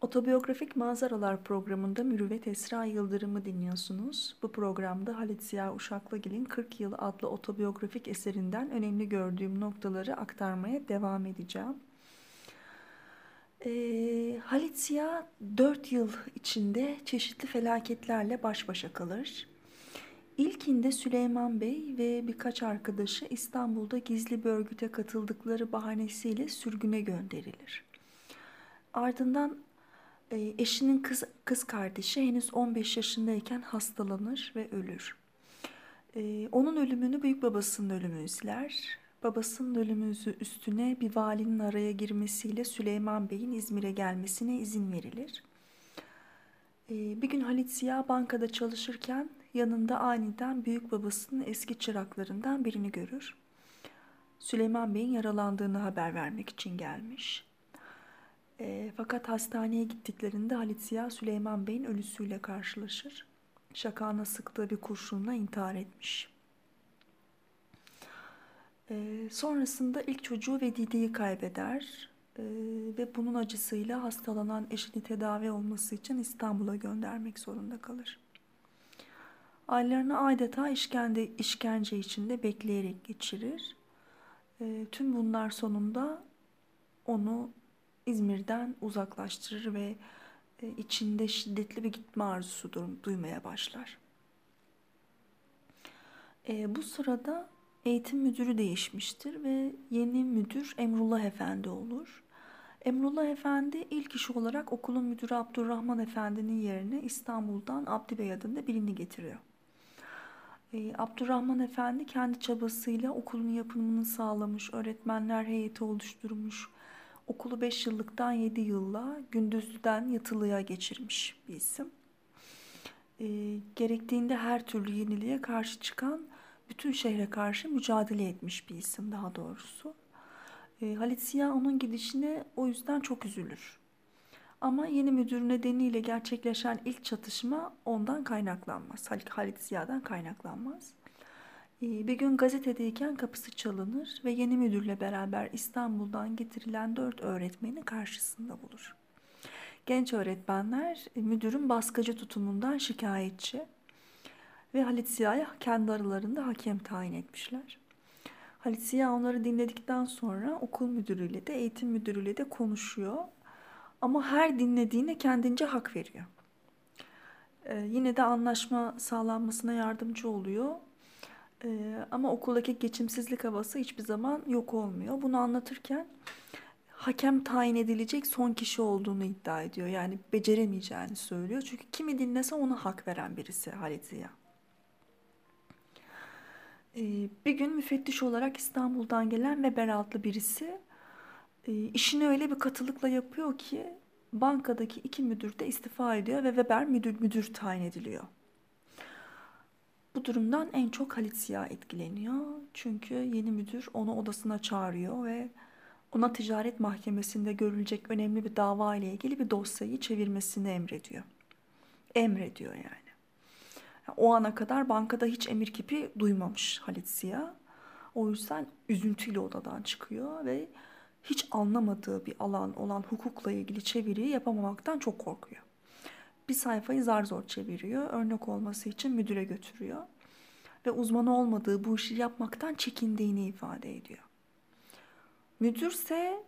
Otobiyografik Manzaralar programında Mürüvvet Esra Yıldırım'ı dinliyorsunuz. Bu programda Halit Ziya Uşaklıgil'in 40 Yıl adlı otobiyografik eserinden önemli gördüğüm noktaları aktarmaya devam edeceğim. Ee, Halit Ziya 4 yıl içinde çeşitli felaketlerle baş başa kalır. İlkinde Süleyman Bey ve birkaç arkadaşı İstanbul'da gizli bir örgüte katıldıkları bahanesiyle sürgüne gönderilir. Ardından e, eşinin kız, kız kardeşi henüz 15 yaşındayken hastalanır ve ölür. E, onun ölümünü büyük babasının ölümü izler. Babasının ölümü üstüne bir valinin araya girmesiyle Süleyman Bey'in İzmir'e gelmesine izin verilir. E, bir gün Halit Ziya bankada çalışırken yanında aniden büyük babasının eski çıraklarından birini görür. Süleyman Bey'in yaralandığını haber vermek için gelmiş. E, fakat hastaneye gittiklerinde Halit Ziya Süleyman Bey'in ölüsüyle karşılaşır. Şakağına sıktığı bir kurşunla intihar etmiş. E, sonrasında ilk çocuğu ve Didi'yi kaybeder e, ve bunun acısıyla hastalanan eşini tedavi olması için İstanbul'a göndermek zorunda kalır. Aylarını adeta işkence, işkence içinde bekleyerek geçirir. E, tüm bunlar sonunda onu İzmir'den uzaklaştırır ve e, içinde şiddetli bir gitme arzusu duymaya başlar. E, bu sırada eğitim müdürü değişmiştir ve yeni müdür Emrullah Efendi olur. Emrullah Efendi ilk iş olarak okulun müdürü Abdurrahman Efendi'nin yerine İstanbul'dan Abdi Bey adında birini getiriyor. E, Abdurrahman Efendi kendi çabasıyla okulun yapımını sağlamış, öğretmenler heyeti oluşturmuş, okulu 5 yıllıktan 7 yılla gündüzden yatılıya geçirmiş bir isim. E, gerektiğinde her türlü yeniliğe karşı çıkan, bütün şehre karşı mücadele etmiş bir isim daha doğrusu. E, Halit Ziya onun gidişine o yüzden çok üzülür. Ama yeni müdür nedeniyle gerçekleşen ilk çatışma ondan kaynaklanmaz. Halit Ziya'dan kaynaklanmaz. Ee, bir gün gazetedeyken kapısı çalınır ve yeni müdürle beraber İstanbul'dan getirilen dört öğretmeni karşısında bulur. Genç öğretmenler e, müdürün baskıcı tutumundan şikayetçi ve Halit Ziya'ya kendi aralarında hakem tayin etmişler. Halit Ziya onları dinledikten sonra okul müdürüyle de eğitim müdürüyle de konuşuyor. Ama her dinlediğine kendince hak veriyor. Ee, yine de anlaşma sağlanmasına yardımcı oluyor ee, ama okuldaki geçimsizlik havası hiçbir zaman yok olmuyor. Bunu anlatırken hakem tayin edilecek son kişi olduğunu iddia ediyor. Yani beceremeyeceğini söylüyor. Çünkü kimi dinlese ona hak veren birisi Halit Ziya. Ee, bir gün müfettiş olarak İstanbul'dan gelen Weber adlı birisi e, işini öyle bir katılıkla yapıyor ki bankadaki iki müdür de istifa ediyor ve Weber müdür müdür tayin ediliyor. Bu durumdan en çok Halit Ziya etkileniyor. Çünkü yeni müdür onu odasına çağırıyor ve ona ticaret mahkemesinde görülecek önemli bir dava ile ilgili bir dosyayı çevirmesini emrediyor. Emrediyor yani. O ana kadar bankada hiç emir kipi duymamış Halit Ziya. O yüzden üzüntüyle odadan çıkıyor ve hiç anlamadığı bir alan olan hukukla ilgili çeviriyi yapamamaktan çok korkuyor bir sayfayı zar zor çeviriyor. Örnek olması için müdüre götürüyor. Ve uzmanı olmadığı bu işi yapmaktan çekindiğini ifade ediyor. Müdürse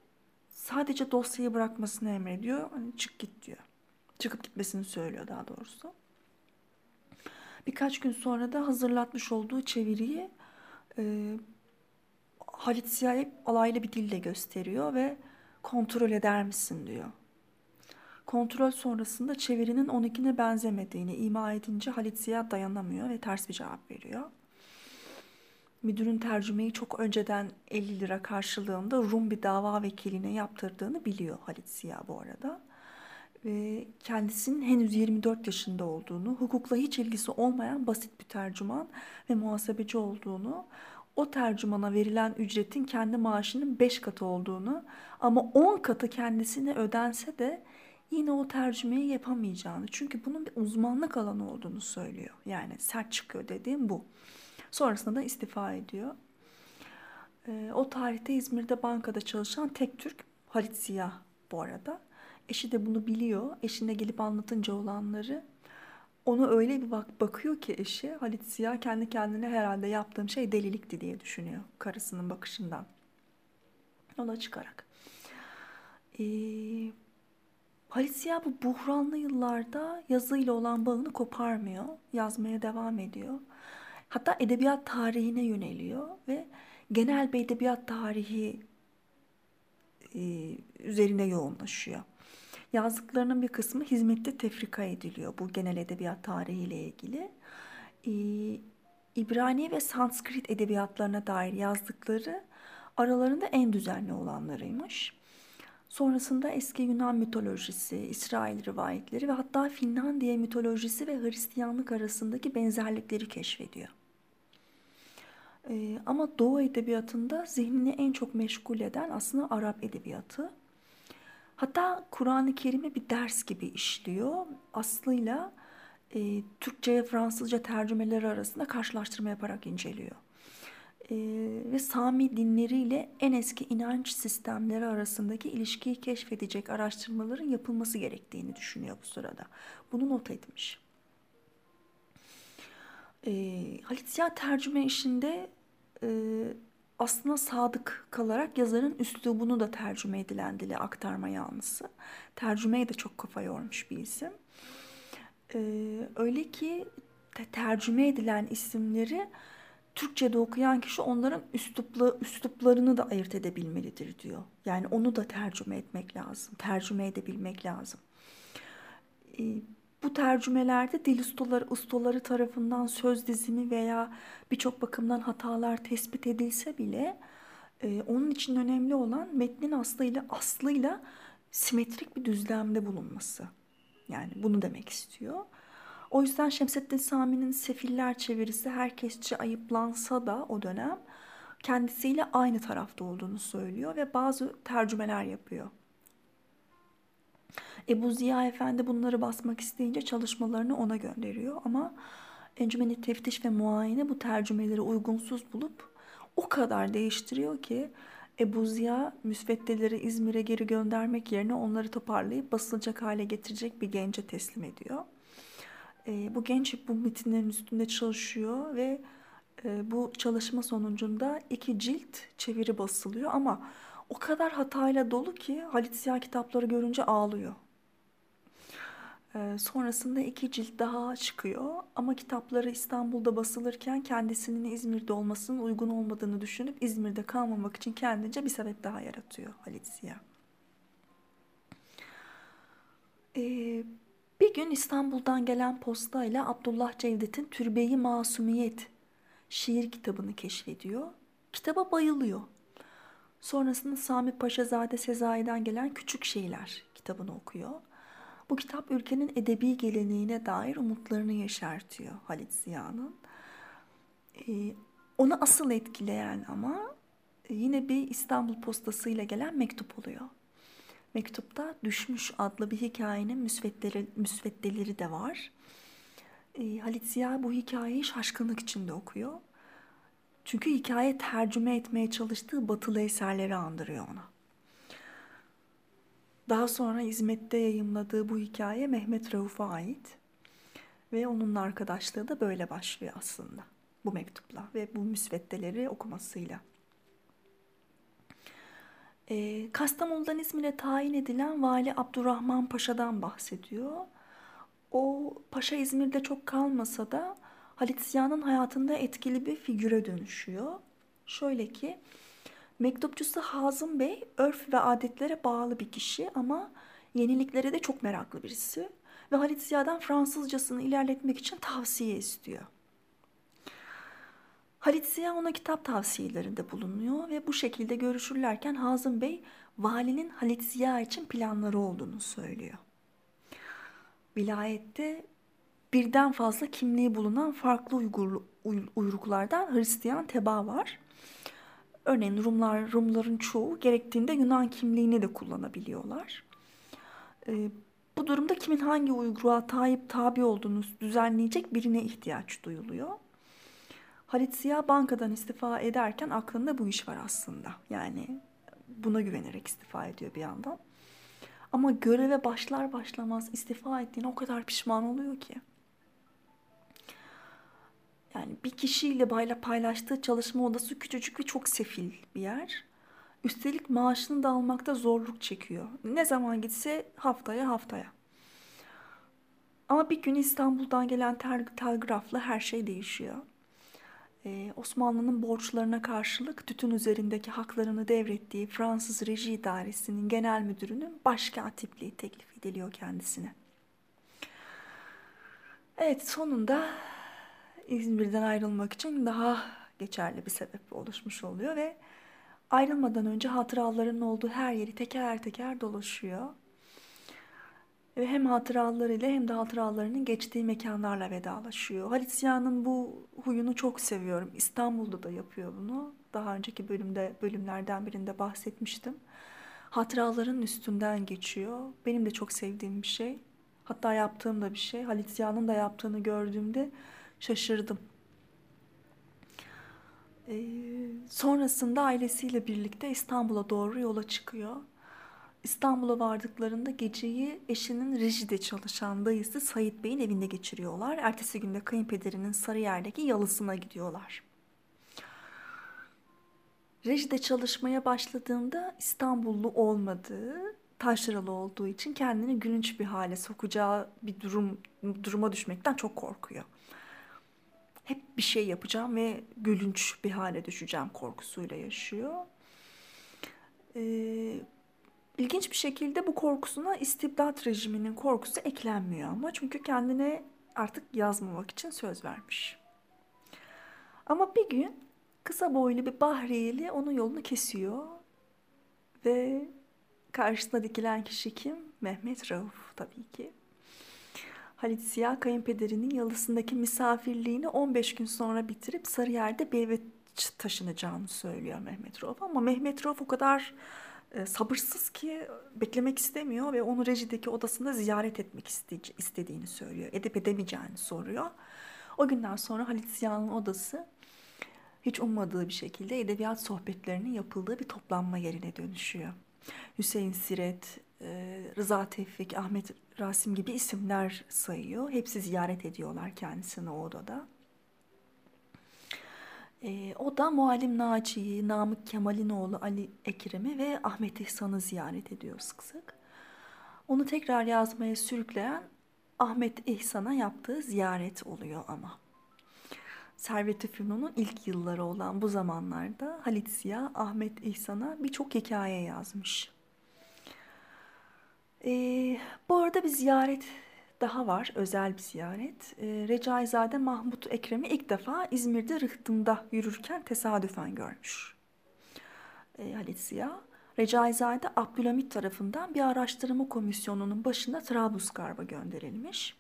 sadece dosyayı bırakmasını emrediyor. Hani çık git diyor. Çıkıp gitmesini söylüyor daha doğrusu. Birkaç gün sonra da hazırlatmış olduğu çeviriyi e, Halit Ziya'ya alaylı bir dille gösteriyor ve kontrol eder misin diyor. Kontrol sonrasında çevirinin onunkine benzemediğini ima edince Halit Ziya dayanamıyor ve ters bir cevap veriyor. Müdürün tercümeyi çok önceden 50 lira karşılığında Rum bir dava vekiline yaptırdığını biliyor Halit Ziya bu arada. Ve kendisinin henüz 24 yaşında olduğunu, hukukla hiç ilgisi olmayan basit bir tercüman ve muhasebeci olduğunu, o tercümana verilen ücretin kendi maaşının 5 katı olduğunu ama 10 katı kendisine ödense de yine o tercümeyi yapamayacağını. Çünkü bunun bir uzmanlık alanı olduğunu söylüyor. Yani sert çıkıyor dediğim bu. Sonrasında da istifa ediyor. E, o tarihte İzmir'de bankada çalışan tek Türk Halit Siyah bu arada. Eşi de bunu biliyor. Eşine gelip anlatınca olanları onu öyle bir bak bakıyor ki eşi Halit Ziya kendi kendine herhalde yaptığım şey delilikti diye düşünüyor karısının bakışından. Yola çıkarak. Ee, Halit bu buhranlı yıllarda yazıyla olan bağını koparmıyor. Yazmaya devam ediyor. Hatta edebiyat tarihine yöneliyor ve genel bir edebiyat tarihi e, üzerine yoğunlaşıyor. Yazdıklarının bir kısmı hizmette tefrika ediliyor bu genel edebiyat tarihiyle ilgili. Ee, İbrani ve Sanskrit edebiyatlarına dair yazdıkları aralarında en düzenli olanlarıymış. Sonrasında eski Yunan mitolojisi, İsrail rivayetleri ve hatta Finlandiya mitolojisi ve Hristiyanlık arasındaki benzerlikleri keşfediyor. Ee, ama Doğu edebiyatında zihnini en çok meşgul eden aslında Arap edebiyatı. Hatta Kur'an-ı Kerim'i bir ders gibi işliyor. Aslıyla e, Türkçe ve Fransızca tercümeleri arasında karşılaştırma yaparak inceliyor. E, ve Sami dinleriyle en eski inanç sistemleri arasındaki ilişkiyi keşfedecek araştırmaların yapılması gerektiğini düşünüyor bu sırada. Bunu not etmiş. E, Halit Ziya tercüme işinde e, aslında sadık kalarak yazarın üslubunu da tercüme edilen dile aktarma yanlısı. Tercümeye de çok kafa yormuş bir isim. Ee, öyle ki te- tercüme edilen isimleri Türkçe'de okuyan kişi onların üslupla, üsluplarını da ayırt edebilmelidir diyor. Yani onu da tercüme etmek lazım. Tercüme edebilmek lazım. Ee, bu tercümelerde dil ustaları, ustaları tarafından söz dizimi veya birçok bakımdan hatalar tespit edilse bile e, onun için önemli olan metnin aslıyla aslıyla simetrik bir düzlemde bulunması. Yani bunu demek istiyor. O yüzden Şemsettin Sami'nin Sefiller çevirisi herkesçe ayıplansa da o dönem kendisiyle aynı tarafta olduğunu söylüyor ve bazı tercümeler yapıyor. Ebu Ziya Efendi bunları basmak isteyince çalışmalarını ona gönderiyor ama Encümeni Teftiş ve Muayene bu tercümeleri uygunsuz bulup o kadar değiştiriyor ki Ebu Ziya müsveddeleri İzmir'e geri göndermek yerine onları toparlayıp basılacak hale getirecek bir gence teslim ediyor. E, bu genç bu metinlerin üstünde çalışıyor ve e, bu çalışma sonucunda iki cilt çeviri basılıyor ama o kadar hatayla dolu ki Halit Ziya kitapları görünce ağlıyor. Ee, sonrasında iki cilt daha çıkıyor ama kitapları İstanbul'da basılırken kendisinin İzmir'de olmasının uygun olmadığını düşünüp İzmir'de kalmamak için kendince bir sebep daha yaratıyor Halit Ziya. Ee, bir gün İstanbul'dan gelen postayla Abdullah Cevdet'in Türbeyi Masumiyet şiir kitabını keşfediyor. Kitaba bayılıyor. Sonrasında Sami Paşazade Sezai'den gelen Küçük Şeyler kitabını okuyor. Bu kitap ülkenin edebi geleneğine dair umutlarını yeşertiyor Halit Ziya'nın. Ee, onu asıl etkileyen ama yine bir İstanbul postasıyla gelen mektup oluyor. Mektupta Düşmüş adlı bir hikayenin müsveddeleri, müsveddeleri de var. Ee, Halit Ziya bu hikayeyi şaşkınlık içinde okuyor. Çünkü hikaye tercüme etmeye çalıştığı batılı eserleri andırıyor ona. Daha sonra hizmette yayımladığı bu hikaye Mehmet Rauf'a ait. Ve onunla arkadaşlığı da böyle başlıyor aslında. Bu mektupla ve bu müsveddeleri okumasıyla. E, Kastamonu'dan İzmir'e tayin edilen Vali Abdurrahman Paşa'dan bahsediyor. O paşa İzmir'de çok kalmasa da Halit Ziya'nın hayatında etkili bir figüre dönüşüyor. Şöyle ki Mektupçusu Hazım Bey örf ve adetlere bağlı bir kişi ama yeniliklere de çok meraklı birisi. Ve Halit Ziya'dan Fransızcasını ilerletmek için tavsiye istiyor. Halit Ziya ona kitap tavsiyelerinde bulunuyor ve bu şekilde görüşürlerken Hazım Bey valinin Halit Ziya için planları olduğunu söylüyor. Vilayette birden fazla kimliği bulunan farklı Uygur, uyruklardan Hristiyan teba var. Örneğin Rumlar, Rumların çoğu gerektiğinde Yunan kimliğini de kullanabiliyorlar. E, bu durumda kimin hangi uyguruğa tabi, tabi olduğunu düzenleyecek birine ihtiyaç duyuluyor. Halit Ziya bankadan istifa ederken aklında bu iş var aslında. Yani buna güvenerek istifa ediyor bir yandan. Ama göreve başlar başlamaz istifa ettiğine o kadar pişman oluyor ki. Yani bir kişiyle bayla paylaştığı çalışma odası küçücük ve çok sefil bir yer. Üstelik maaşını da almakta zorluk çekiyor. Ne zaman gitse haftaya haftaya. Ama bir gün İstanbul'dan gelen telgrafla her şey değişiyor. Ee, Osmanlı'nın borçlarına karşılık tütün üzerindeki haklarını devrettiği Fransız Reji İdaresi'nin genel müdürünün başkatipliği teklif ediliyor kendisine. Evet sonunda İzmir'den ayrılmak için daha geçerli bir sebep oluşmuş oluyor ve ayrılmadan önce hatıraların olduğu her yeri teker teker dolaşıyor. Ve hem hatıralarıyla hem de hatıralarının geçtiği mekanlarla vedalaşıyor. Halit Ziya'nın bu huyunu çok seviyorum. İstanbul'da da yapıyor bunu. Daha önceki bölümde bölümlerden birinde bahsetmiştim. Hatıraların üstünden geçiyor. Benim de çok sevdiğim bir şey. Hatta yaptığım da bir şey. Halit Ziya'nın da yaptığını gördüğümde şaşırdım. Ee, sonrasında ailesiyle birlikte İstanbul'a doğru yola çıkıyor. İstanbul'a vardıklarında geceyi eşinin rejide çalışan dayısı Sayit Bey'in evinde geçiriyorlar. Ertesi günde kayınpederinin Sarıyer'deki yalısına gidiyorlar. Rejide çalışmaya başladığında İstanbullu olmadığı, taşralı olduğu için kendini gülünç bir hale sokacağı bir durum duruma düşmekten çok korkuyor. Hep bir şey yapacağım ve gülünç bir hale düşeceğim korkusuyla yaşıyor. Ee, İlginç bir şekilde bu korkusuna istibdat rejiminin korkusu eklenmiyor ama çünkü kendine artık yazmamak için söz vermiş. Ama bir gün kısa boylu bir Bahriyeli onun yolunu kesiyor ve karşısına dikilen kişi kim? Mehmet Rauf tabii ki. Halit Ziya kayınpederinin yalısındaki misafirliğini 15 gün sonra bitirip Sarıyer'de eve taşınacağını söylüyor Mehmet Rauf. Ama Mehmet Rauf o kadar sabırsız ki beklemek istemiyor ve onu rejideki odasında ziyaret etmek istediğini söylüyor. Edip edemeyeceğini soruyor. O günden sonra Halit Ziya'nın odası hiç ummadığı bir şekilde edebiyat sohbetlerinin yapıldığı bir toplanma yerine dönüşüyor. Hüseyin Siret, e, Rıza Tevfik, Ahmet Rasim gibi isimler sayıyor. Hepsi ziyaret ediyorlar kendisini o odada. E, o da Muallim Naci'yi, Namık Kemal'in oğlu Ali Ekrem'i ve Ahmet İhsan'ı ziyaret ediyor sık sık. Onu tekrar yazmaya sürükleyen Ahmet İhsan'a yaptığı ziyaret oluyor ama. Servet-i Fünun'un ilk yılları olan bu zamanlarda Halit Ziya Ahmet İhsan'a birçok hikaye yazmış. Ee, bu arada bir ziyaret daha var, özel bir ziyaret. E, Recaizade Mahmut Ekrem'i ilk defa İzmir'de Rıhtım'da yürürken tesadüfen görmüş. E, Halit Ziya, Recaizade Abdülhamit tarafından bir araştırma komisyonunun başına Trablusgarp'a gönderilmiş.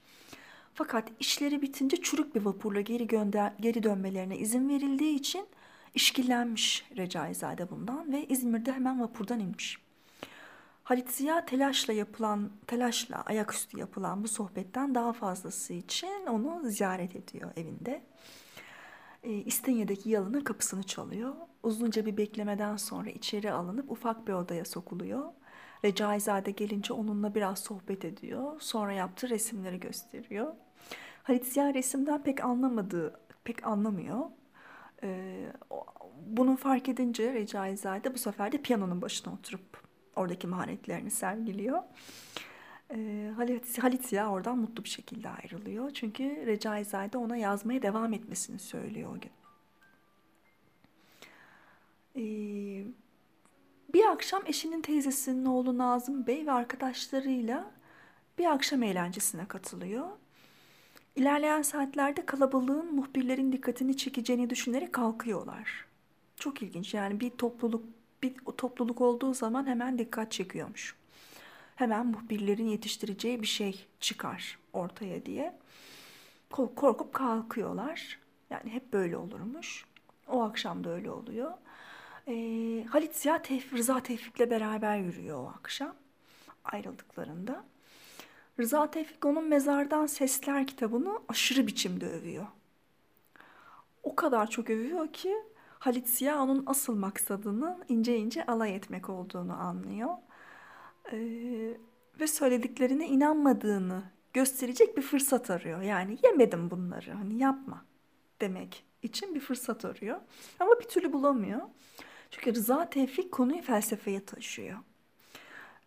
Fakat işleri bitince çürük bir vapurla geri gönder geri dönmelerine izin verildiği için işkillenmiş Recaizade bundan ve İzmir'de hemen vapurdan inmiş. Halit Ziya telaşla yapılan, telaşla ayaküstü yapılan bu sohbetten daha fazlası için onu ziyaret ediyor evinde. E, İstinye'deki yalının kapısını çalıyor. Uzunca bir beklemeden sonra içeri alınıp ufak bir odaya sokuluyor. Recaizade gelince onunla biraz sohbet ediyor. Sonra yaptığı resimleri gösteriyor. Halit Ziya resimden pek anlamadığı, pek anlamıyor. Ee, bunu fark edince Recaizade bu sefer de piyanonun başına oturup oradaki maharetlerini sergiliyor. E, Halit, Halit Ziya oradan mutlu bir şekilde ayrılıyor. Çünkü Recaizade ona yazmaya devam etmesini söylüyor o gün. E, bir akşam eşinin teyzesinin oğlu Nazım Bey ve arkadaşlarıyla bir akşam eğlencesine katılıyor. İlerleyen saatlerde kalabalığın muhbirlerin dikkatini çekeceğini düşünerek kalkıyorlar. Çok ilginç yani bir topluluk bir topluluk olduğu zaman hemen dikkat çekiyormuş. Hemen muhbirlerin yetiştireceği bir şey çıkar ortaya diye. Korkup kalkıyorlar. Yani hep böyle olurmuş. O akşam da öyle oluyor. E, Halit Ziya Tevfik, Rıza Tevfik'le beraber yürüyor o akşam ayrıldıklarında. Rıza Tevfik onun Mezardan Sesler kitabını aşırı biçimde övüyor. O kadar çok övüyor ki Halit onun asıl maksadının ince ince alay etmek olduğunu anlıyor. Ee, ve söylediklerine inanmadığını gösterecek bir fırsat arıyor. Yani yemedim bunları hani yapma demek için bir fırsat arıyor. Ama bir türlü bulamıyor. Çünkü Rıza Tevfik konuyu felsefeye taşıyor.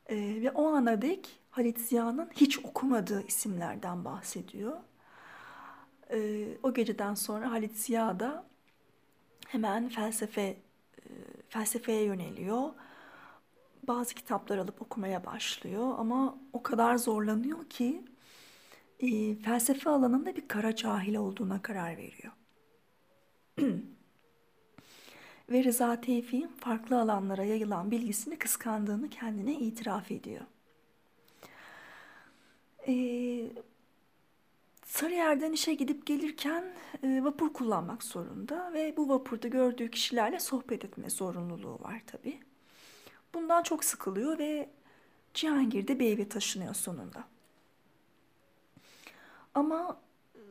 Ee, ve o ana dek Halit Ziya'nın hiç okumadığı isimlerden bahsediyor. Ee, o geceden sonra Halit Ziya da hemen felsefe e, felsefeye yöneliyor. Bazı kitaplar alıp okumaya başlıyor ama o kadar zorlanıyor ki e, felsefe alanında bir kara cahil olduğuna karar veriyor. Ve Rıza Tevfik'in farklı alanlara yayılan bilgisini kıskandığını kendine itiraf ediyor. Ee, Sarıyer'den işe gidip gelirken e, vapur kullanmak zorunda ve bu vapurda gördüğü kişilerle sohbet etme zorunluluğu var tabii. Bundan çok sıkılıyor ve Cihangir'de bir eve taşınıyor sonunda. Ama e,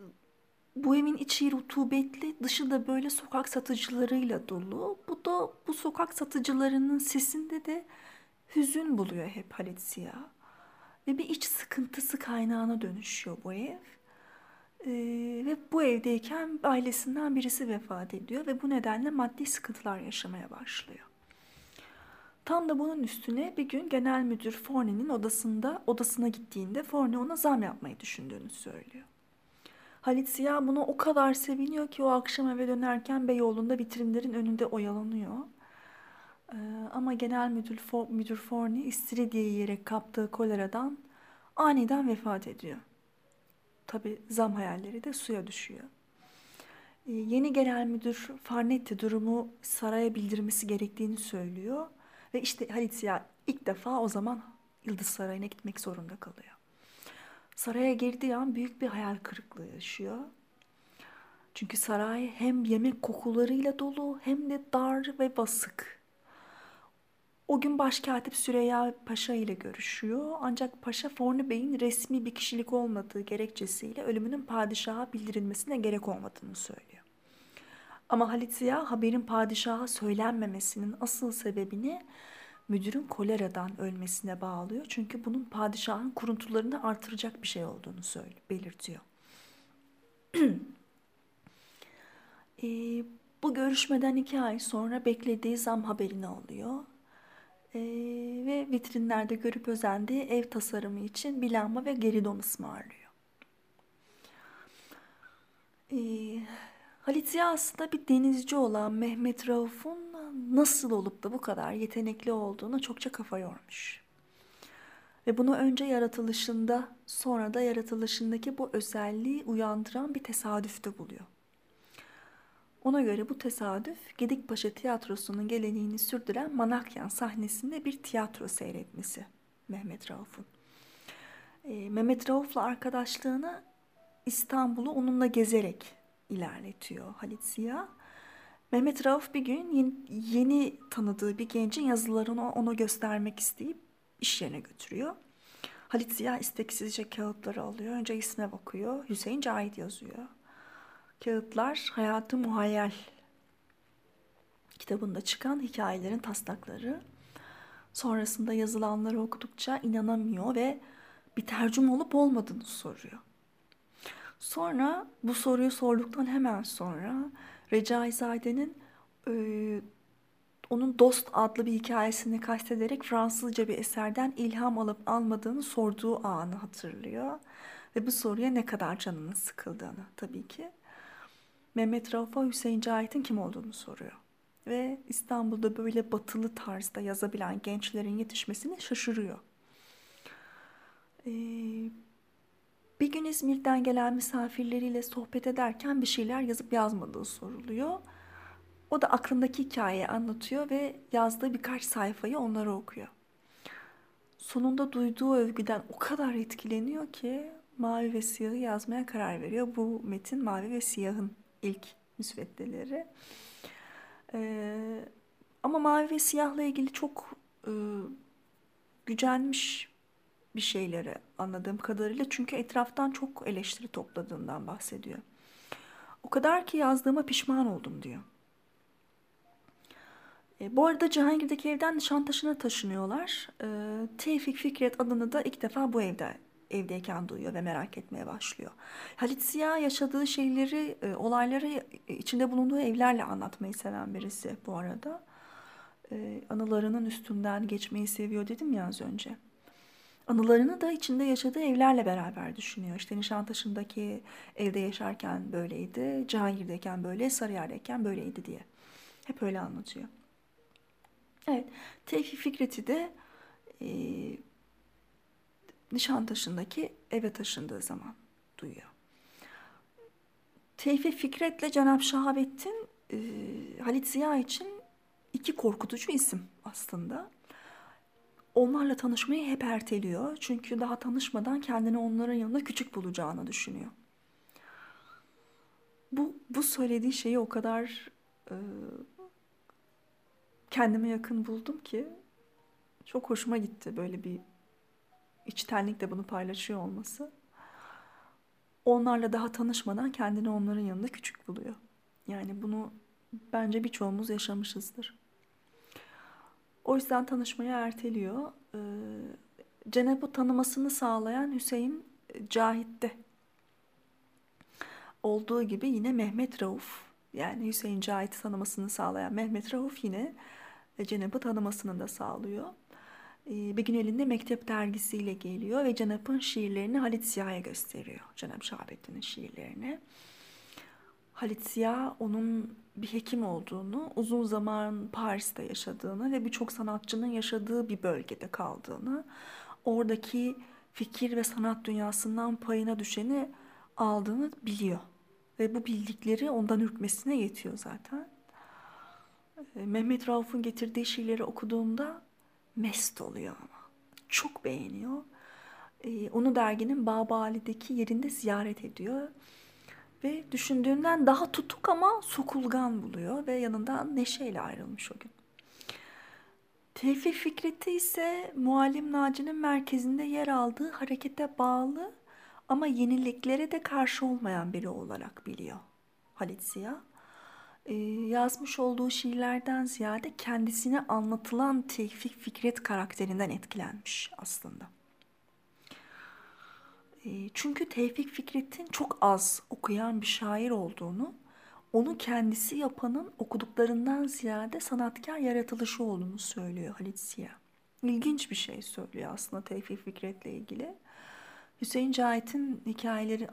bu evin içi rutubetli, dışı da böyle sokak satıcılarıyla dolu. Bu da bu sokak satıcılarının sesinde de hüzün buluyor hep Halit Ziya. Ve bir iç sıkıntısı kaynağına dönüşüyor bu ev. Ee, ve bu evdeyken ailesinden birisi vefat ediyor ve bu nedenle maddi sıkıntılar yaşamaya başlıyor. Tam da bunun üstüne bir gün genel müdür Forney'nin odasında odasına gittiğinde Forney ona zam yapmayı düşündüğünü söylüyor. Halit Ziya buna o kadar seviniyor ki o akşam eve dönerken Beyoğlu'nda vitrinlerin önünde oyalanıyor. Ee, ama genel müdür, For, müdür Forney istiridye yiyerek kaptığı koleradan aniden vefat ediyor. Tabi zam hayalleri de suya düşüyor. Ee, yeni genel müdür Farnetti durumu saraya bildirmesi gerektiğini söylüyor. Ve işte Halit Ziya ilk defa o zaman Yıldız Sarayı'na gitmek zorunda kalıyor. Saraya girdiği an büyük bir hayal kırıklığı yaşıyor. Çünkü saray hem yemek kokularıyla dolu hem de dar ve basık. O gün Başkatip Süreyya Paşa ile görüşüyor. Ancak Paşa Forni Bey'in resmi bir kişilik olmadığı gerekçesiyle ölümünün padişaha bildirilmesine gerek olmadığını söylüyor. Ama Halit Ziya haberin padişaha söylenmemesinin asıl sebebini müdürün koleradan ölmesine bağlıyor. Çünkü bunun padişahın kuruntularını artıracak bir şey olduğunu söyle, belirtiyor. e, bu görüşmeden iki ay sonra beklediği zam haberini alıyor. E, ve vitrinlerde görüp özendiği ev tasarımı için bir lamba ve geridon ısmarlıyor. E, Halit Ziya aslında bir denizci olan Mehmet Rauf'un nasıl olup da bu kadar yetenekli olduğuna çokça kafa yormuş. Ve bunu önce yaratılışında sonra da yaratılışındaki bu özelliği uyandıran bir tesadüfte buluyor. Ona göre bu tesadüf Gedikpaşa Tiyatrosu'nun geleneğini sürdüren Manakyan sahnesinde bir tiyatro seyretmesi Mehmet Rauf'un. E, Mehmet Rauf'la arkadaşlığını İstanbul'u onunla gezerek ilerletiyor Halit Ziya. Mehmet Rauf bir gün yeni, yeni tanıdığı bir gencin yazılarını ona göstermek isteyip iş yerine götürüyor. Halit Ziya isteksizce kağıtları alıyor. Önce isme bakıyor. Hüseyin Cahit yazıyor. Kağıtlar Hayatı Muhayyel kitabında çıkan hikayelerin taslakları. Sonrasında yazılanları okudukça inanamıyor ve bir tercüm olup olmadığını soruyor. Sonra bu soruyu sorduktan hemen sonra Recaizade'nin e, onun Dost adlı bir hikayesini kastederek Fransızca bir eserden ilham alıp almadığını sorduğu anı hatırlıyor. Ve bu soruya ne kadar canının sıkıldığını tabii ki. Mehmet Rauf'a Hüseyin Cahit'in kim olduğunu soruyor. Ve İstanbul'da böyle batılı tarzda yazabilen gençlerin yetişmesini şaşırıyor. Ee, bir gün İzmir'den gelen misafirleriyle sohbet ederken bir şeyler yazıp yazmadığı soruluyor. O da aklındaki hikayeyi anlatıyor ve yazdığı birkaç sayfayı onlara okuyor. Sonunda duyduğu övgüden o kadar etkileniyor ki Mavi ve Siyah'ı yazmaya karar veriyor. Bu metin Mavi ve Siyah'ın ilk müsveddeleri. Ee, ama Mavi ve Siyah'la ilgili çok e, gücenmiş bir şeyleri anladığım kadarıyla. Çünkü etraftan çok eleştiri topladığından bahsediyor. O kadar ki yazdığıma pişman oldum diyor. E, bu arada Cihangir'deki evden Nişantaşı'na taşınıyorlar. E, Tevfik Fikret adını da ilk defa bu evde evdeyken duyuyor ve merak etmeye başlıyor. Halit Ziya yaşadığı şeyleri, e, olayları içinde bulunduğu evlerle anlatmayı seven birisi bu arada. E, anılarının üstünden geçmeyi seviyor dedim ya az önce. Anılarını da içinde yaşadığı evlerle beraber düşünüyor. İşte Nişantaşı'ndaki evde yaşarken böyleydi, Cihangir'deyken böyle, Sarıyer'deyken böyleydi diye. Hep öyle anlatıyor. Evet, Tevfik Fikret'i de e, Nişantaşı'ndaki eve taşındığı zaman duyuyor. Tevfik Fikret'le Cenab Şahabettin e, Halit Ziya için iki korkutucu isim aslında. Onlarla tanışmayı hep erteliyor. Çünkü daha tanışmadan kendini onların yanında küçük bulacağını düşünüyor. Bu, bu söylediği şeyi o kadar e, kendime yakın buldum ki çok hoşuma gitti böyle bir içtenlikle bunu paylaşıyor olması. Onlarla daha tanışmadan kendini onların yanında küçük buluyor. Yani bunu bence birçoğumuz yaşamışızdır. O yüzden tanışmayı erteliyor. Ee, Cenab'ı tanımasını sağlayan Hüseyin Cahit'te olduğu gibi yine Mehmet Rauf yani Hüseyin Cahit'i tanımasını sağlayan Mehmet Rauf yine Cenab'ı tanımasını da sağlıyor. Ee, bir gün elinde mektep dergisiyle geliyor ve Cenap'ın şiirlerini Halit Ziya'ya gösteriyor. Cenap Şahabettin'in şiirlerini. Halit Ziya onun bir hekim olduğunu, uzun zaman Paris'te yaşadığını ve birçok sanatçının yaşadığı bir bölgede kaldığını, oradaki fikir ve sanat dünyasından payına düşeni aldığını biliyor. Ve bu bildikleri ondan ürkmesine yetiyor zaten. Ee, Mehmet Rauf'un getirdiği şiirleri okuduğunda mest oluyor ama. Çok beğeniyor. Ee, onu derginin Babali'deki yerinde ziyaret ediyor. Ve düşündüğünden daha tutuk ama sokulgan buluyor ve yanından neşeyle ayrılmış o gün. Tevfik Fikret'i ise Muallim Naci'nin merkezinde yer aldığı harekete bağlı ama yeniliklere de karşı olmayan biri olarak biliyor Halit Ziya. Ee, yazmış olduğu şiirlerden ziyade kendisine anlatılan Tevfik Fikret karakterinden etkilenmiş aslında. Ee, çünkü Tevfik Fikret'in çok az okuyan bir şair olduğunu, onu kendisi yapanın okuduklarından ziyade sanatkar yaratılışı olduğunu söylüyor Halit Ziya. İlginç bir şey söylüyor aslında Tevfik Fikret'le ilgili. Hüseyin Cahit'in hikayeleri e,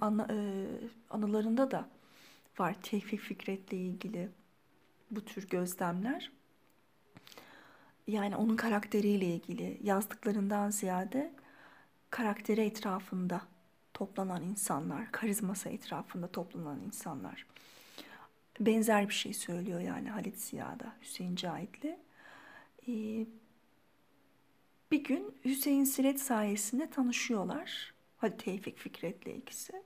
anılarında da var Tevfik Fikret'le ilgili bu tür gözlemler. Yani onun karakteriyle ilgili yazdıklarından ziyade karakteri etrafında toplanan insanlar, karizması etrafında toplanan insanlar. Benzer bir şey söylüyor yani Halit Ziya'da, Hüseyin Cahit'le. Ee, bir gün Hüseyin Siret sayesinde tanışıyorlar. Hadi Tevfik Fikret'le ikisi.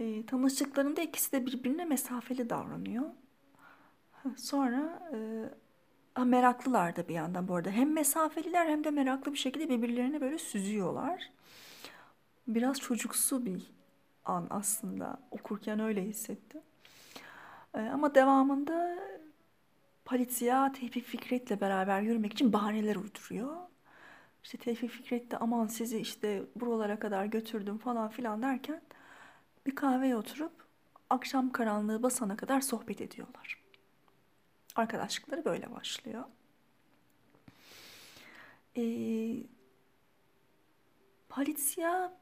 E, tanıştıklarında ikisi de birbirine mesafeli davranıyor. Sonra e, meraklılar da bir yandan bu arada. Hem mesafeliler hem de meraklı bir şekilde birbirlerine böyle süzüyorlar. Biraz çocuksu bir an aslında. Okurken öyle hissettim. E, ama devamında Palizia Tevfik Fikret'le beraber yürümek için bahaneler uyduruyor. İşte Tevfik Fikret de aman sizi işte buralara kadar götürdüm falan filan derken bir kahveye oturup akşam karanlığı basana kadar sohbet ediyorlar. Arkadaşlıkları böyle başlıyor. Ee, Palizia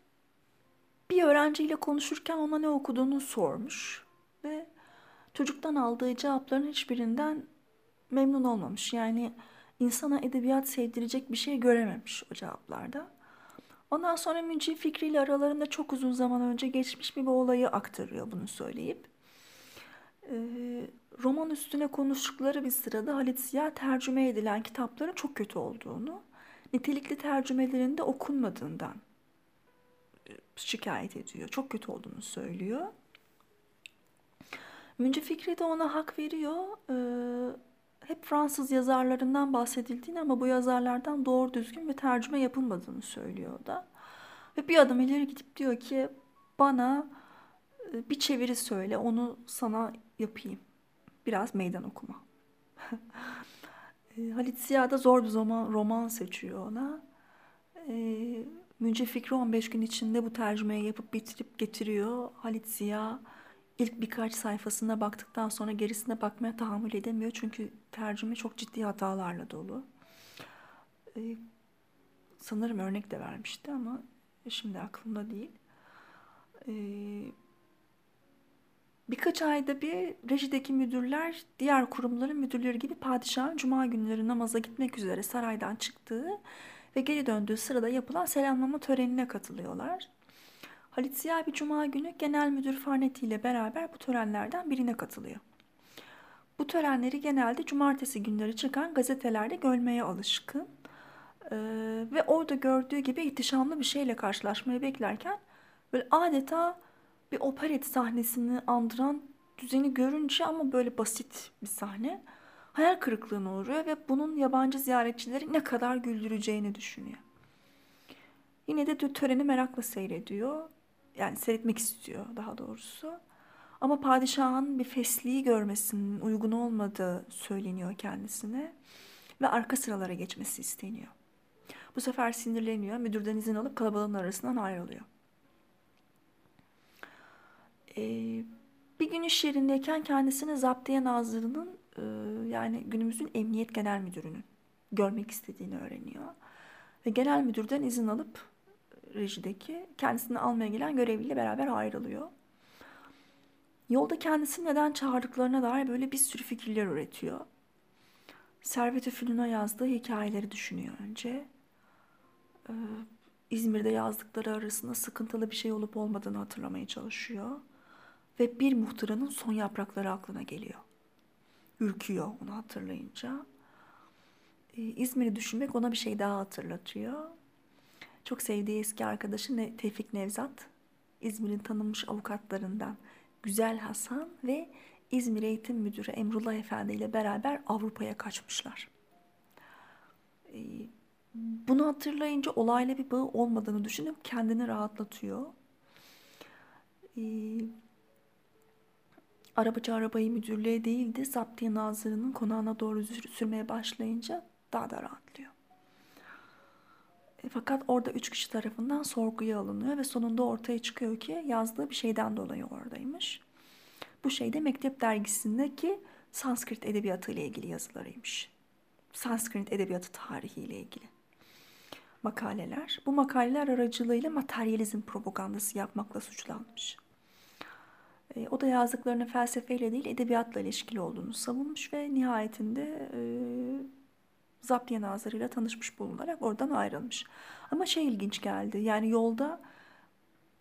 bir öğrenciyle konuşurken ona ne okuduğunu sormuş ve çocuktan aldığı cevapların hiçbirinden memnun olmamış. Yani insana edebiyat sevdirecek bir şey görememiş o cevaplarda. Ondan sonra Münci Fikri ile aralarında çok uzun zaman önce geçmiş bir olayı aktarıyor bunu söyleyip. Ee, roman üstüne konuştukları bir sırada Halit Ziya tercüme edilen kitapların çok kötü olduğunu, nitelikli tercümelerinde okunmadığından e, şikayet ediyor. Çok kötü olduğunu söylüyor. Münci Fikri de ona hak veriyor. Ee, hep Fransız yazarlarından bahsedildiğini ama bu yazarlardan doğru düzgün bir tercüme yapılmadığını söylüyor da. Ve bir adım ileri gidip diyor ki bana e, bir çeviri söyle onu sana yapayım. Biraz meydan okuma. E, Halit Ziya da zor bir zaman roman seçiyor ona. E, Münce Fikri 15 gün içinde bu tercümeyi yapıp bitirip getiriyor. Halit Ziya ilk birkaç sayfasına baktıktan sonra gerisine bakmaya tahammül edemiyor. Çünkü tercüme çok ciddi hatalarla dolu. Ee, sanırım örnek de vermişti ama şimdi aklımda değil. Ee, birkaç ayda bir rejideki müdürler diğer kurumların müdürleri gibi padişahın cuma günleri namaza gitmek üzere saraydan çıktığı ve geri döndüğü sırada yapılan selamlama törenine katılıyorlar. Halit Ziya bir cuma günü genel müdür Farneti ile beraber bu törenlerden birine katılıyor. Bu törenleri genelde cumartesi günleri çıkan gazetelerde görmeye alışkın ee, ve orada gördüğü gibi ihtişamlı bir şeyle karşılaşmayı beklerken böyle adeta bir operet sahnesini andıran düzeni görünce ama böyle basit bir sahne hayal kırıklığına uğruyor ve bunun yabancı ziyaretçileri ne kadar güldüreceğini düşünüyor. Yine de töreni merakla seyrediyor. Yani seyretmek istiyor daha doğrusu. Ama padişahın bir fesliği görmesinin uygun olmadığı söyleniyor kendisine ve arka sıralara geçmesi isteniyor. Bu sefer sinirleniyor, müdürden izin alıp kalabalığın arasından ayrılıyor. Ee, bir gün iş yerindeyken kendisini Zaptiye Nazırı'nın e, yani günümüzün Emniyet Genel Müdürü'nün görmek istediğini öğreniyor. Ve genel müdürden izin alıp rejideki kendisini almaya gelen görevliyle beraber ayrılıyor. Yolda kendisini neden çağırdıklarına dair böyle bir sürü fikirler üretiyor. Servet-i Fünun'a yazdığı hikayeleri düşünüyor önce. Ee, İzmir'de yazdıkları arasında sıkıntılı bir şey olup olmadığını hatırlamaya çalışıyor. Ve bir muhtıranın son yaprakları aklına geliyor. Ürküyor onu hatırlayınca. Ee, İzmir'i düşünmek ona bir şey daha hatırlatıyor. Çok sevdiği eski arkadaşı Tevfik Nevzat, İzmir'in tanınmış avukatlarından Güzel Hasan ve İzmir Eğitim Müdürü Emrullah Efendi ile beraber Avrupa'ya kaçmışlar. Ee, bunu hatırlayınca olayla bir bağı olmadığını düşünüp kendini rahatlatıyor. Ee, arabacı arabayı müdürlüğe değil de Zaptiye Nazırı'nın konağına doğru sürmeye başlayınca daha da rahatlıyor. Fakat orada üç kişi tarafından sorguya alınıyor ve sonunda ortaya çıkıyor ki yazdığı bir şeyden dolayı oradaymış. Bu şey de Mektep dergisindeki Sanskrit edebiyatı ile ilgili yazılarıymış. Sanskrit edebiyatı tarihi ile ilgili makaleler. Bu makaleler aracılığıyla materyalizm propagandası yapmakla suçlanmış. E, o da yazdıklarının felsefeyle değil edebiyatla ilişkili olduğunu savunmuş ve nihayetinde e, Zaptiye Nazırı'yla tanışmış bulunarak oradan ayrılmış. Ama şey ilginç geldi. Yani yolda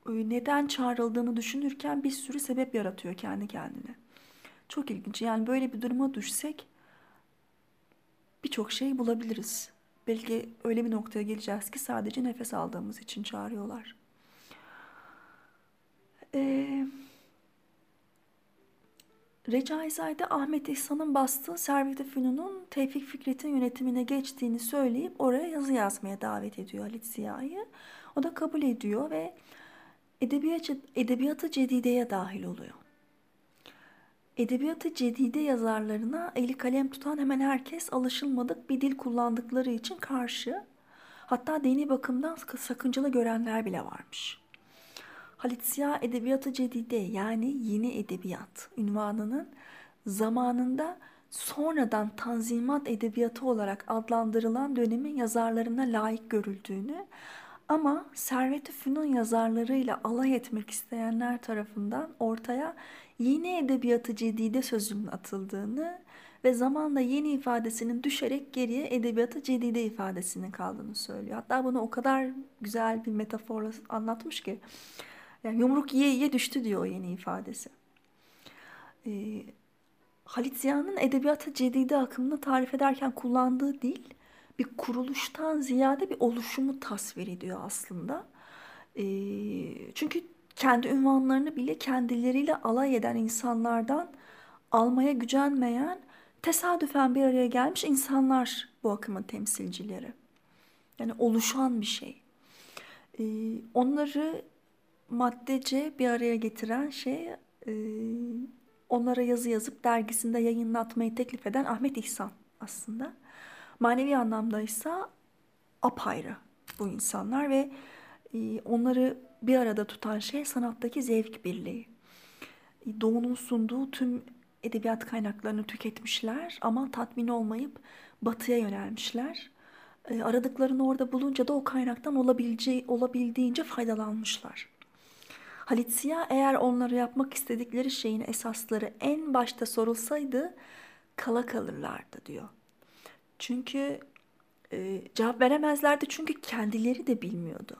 e, neden çağrıldığını düşünürken bir sürü sebep yaratıyor kendi kendine. Çok ilginç. Yani böyle bir duruma düşsek birçok şey bulabiliriz. Belki öyle bir noktaya geleceğiz ki sadece nefes aldığımız için çağırıyorlar. Eee Recaizade Ahmet İhsan'ın bastığı Servet-i Fünun'un Tevfik Fikret'in yönetimine geçtiğini söyleyip oraya yazı yazmaya davet ediyor Halit Ziya'yı. O da kabul ediyor ve edebiyatı, edebiyatı cedideye dahil oluyor. Edebiyatı cedide yazarlarına eli kalem tutan hemen herkes alışılmadık bir dil kullandıkları için karşı. Hatta dini bakımdan sakıncalı görenler bile varmış. Halit Ziya Edebiyatı Cedide yani yeni edebiyat ünvanının zamanında sonradan tanzimat edebiyatı olarak adlandırılan dönemin yazarlarına layık görüldüğünü ama Servet-i Fünun yazarlarıyla alay etmek isteyenler tarafından ortaya yeni edebiyatı cedide sözünün atıldığını ve zamanla yeni ifadesinin düşerek geriye edebiyatı cedide ifadesinin kaldığını söylüyor. Hatta bunu o kadar güzel bir metaforla anlatmış ki yani yumruk yiye yiye düştü diyor o yeni ifadesi. Ee, Halit Ziya'nın edebiyatı cedide akımını tarif ederken kullandığı dil bir kuruluştan ziyade bir oluşumu tasvir ediyor aslında. Ee, çünkü kendi ünvanlarını bile kendileriyle alay eden insanlardan almaya gücenmeyen tesadüfen bir araya gelmiş insanlar bu akımın temsilcileri. Yani oluşan bir şey. Ee, onları maddece bir araya getiren şey e, onlara yazı yazıp dergisinde yayınlatmayı teklif eden Ahmet İhsan aslında. Manevi anlamda ise apayrı bu insanlar ve e, onları bir arada tutan şey sanattaki zevk birliği. E, Doğu'nun sunduğu tüm edebiyat kaynaklarını tüketmişler ama tatmin olmayıp batıya yönelmişler. E, aradıklarını orada bulunca da o kaynaktan olabileceği, olabildiğince faydalanmışlar. Halit Ziya eğer onları yapmak istedikleri şeyin esasları en başta sorulsaydı kala kalırlardı diyor. Çünkü e, cevap veremezlerdi çünkü kendileri de bilmiyordu.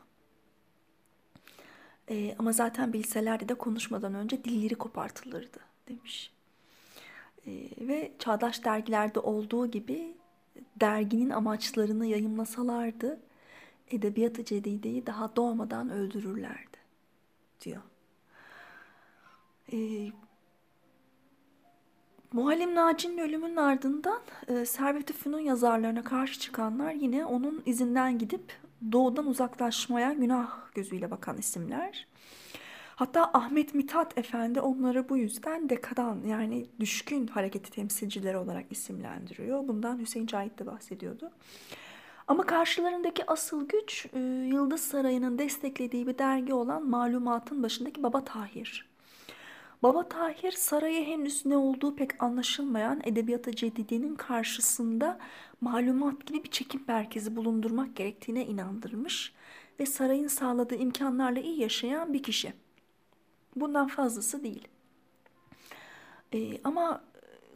E, ama zaten bilselerdi de konuşmadan önce dilleri kopartılırdı demiş. E, ve çağdaş dergilerde olduğu gibi derginin amaçlarını yayımlasalardı edebiyat-ı cedideyi daha doğmadan öldürürlerdi diyor. E, Muallim Naci'nin ölümünün ardından e, Servet-i Fünun yazarlarına karşı çıkanlar yine onun izinden gidip doğudan uzaklaşmaya günah gözüyle bakan isimler. Hatta Ahmet Mithat Efendi onları bu yüzden dekadan yani düşkün hareketi temsilcileri olarak isimlendiriyor. Bundan Hüseyin Cahit de bahsediyordu. Ama karşılarındaki asıl güç e, Yıldız Sarayı'nın desteklediği bir dergi olan Malumat'ın başındaki Baba Tahir. Baba Tahir sarayı henüz ne olduğu pek anlaşılmayan edebiyata cedidenin karşısında malumat gibi bir çekim merkezi bulundurmak gerektiğine inandırmış ve sarayın sağladığı imkanlarla iyi yaşayan bir kişi. Bundan fazlası değil. Ee, ama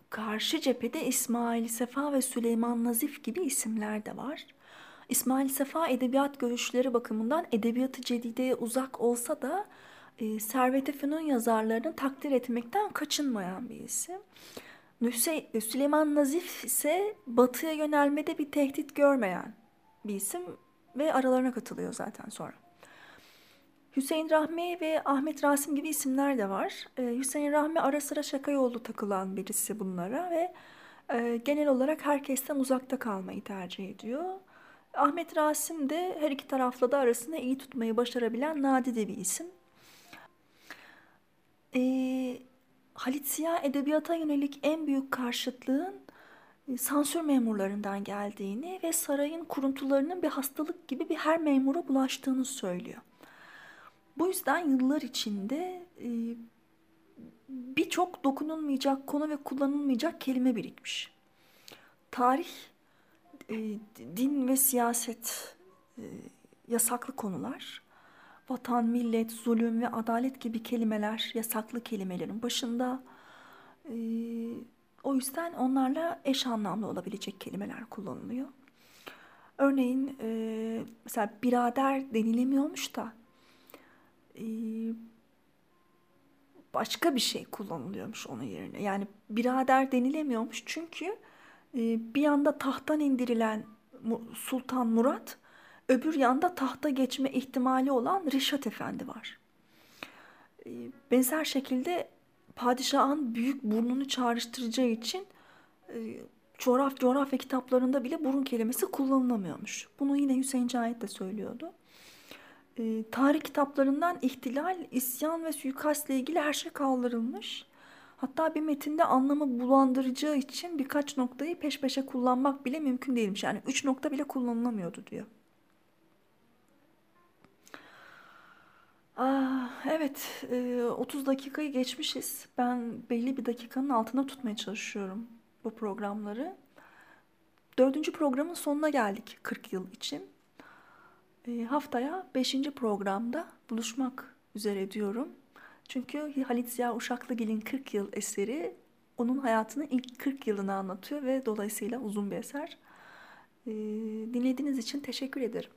karşı cephede İsmail Sefa ve Süleyman Nazif gibi isimler de var. İsmail Sefa edebiyat görüşleri bakımından edebiyatı cedideye uzak olsa da e, Servet-i Fünun yazarlarını takdir etmekten kaçınmayan bir isim. Süleyman Nazif ise batıya yönelmede bir tehdit görmeyen bir isim ve aralarına katılıyor zaten sonra. Hüseyin Rahmi ve Ahmet Rasim gibi isimler de var. Ee, Hüseyin Rahmi ara sıra şaka yolu takılan birisi bunlara ve e, genel olarak herkesten uzakta kalmayı tercih ediyor. Ahmet Rasim de her iki tarafla da arasında iyi tutmayı başarabilen nadide bir isim. E, Halit Ziya edebiyata yönelik en büyük karşıtlığın e, sansür memurlarından geldiğini ve sarayın kuruntularının bir hastalık gibi bir her memura bulaştığını söylüyor. Bu yüzden yıllar içinde e, birçok dokunulmayacak konu ve kullanılmayacak kelime birikmiş. Tarih, e, din ve siyaset e, yasaklı konular vatan, millet, zulüm ve adalet gibi kelimeler yasaklı kelimelerin başında. E, o yüzden onlarla eş anlamlı olabilecek kelimeler kullanılıyor. Örneğin mesela birader denilemiyormuş da başka bir şey kullanılıyormuş onun yerine. Yani birader denilemiyormuş çünkü bir yanda tahttan indirilen Sultan Murat Öbür yanda tahta geçme ihtimali olan Reşat Efendi var. Ee, benzer şekilde padişahın büyük burnunu çağrıştıracağı için e, coğraf coğrafya kitaplarında bile burun kelimesi kullanılamıyormuş. Bunu yine Hüseyin Cahit de söylüyordu. E, tarih kitaplarından ihtilal, isyan ve suikastla ilgili her şey kaldırılmış. Hatta bir metinde anlamı bulandıracağı için birkaç noktayı peş peşe kullanmak bile mümkün değilmiş. Yani üç nokta bile kullanılamıyordu diyor. Ah, evet, 30 dakikayı geçmişiz. Ben belli bir dakikanın altına tutmaya çalışıyorum bu programları. Dördüncü programın sonuna geldik 40 yıl için. haftaya beşinci programda buluşmak üzere diyorum. Çünkü Halit Ziya Uşaklıgil'in 40 yıl eseri onun hayatının ilk 40 yılını anlatıyor ve dolayısıyla uzun bir eser. dinlediğiniz için teşekkür ederim.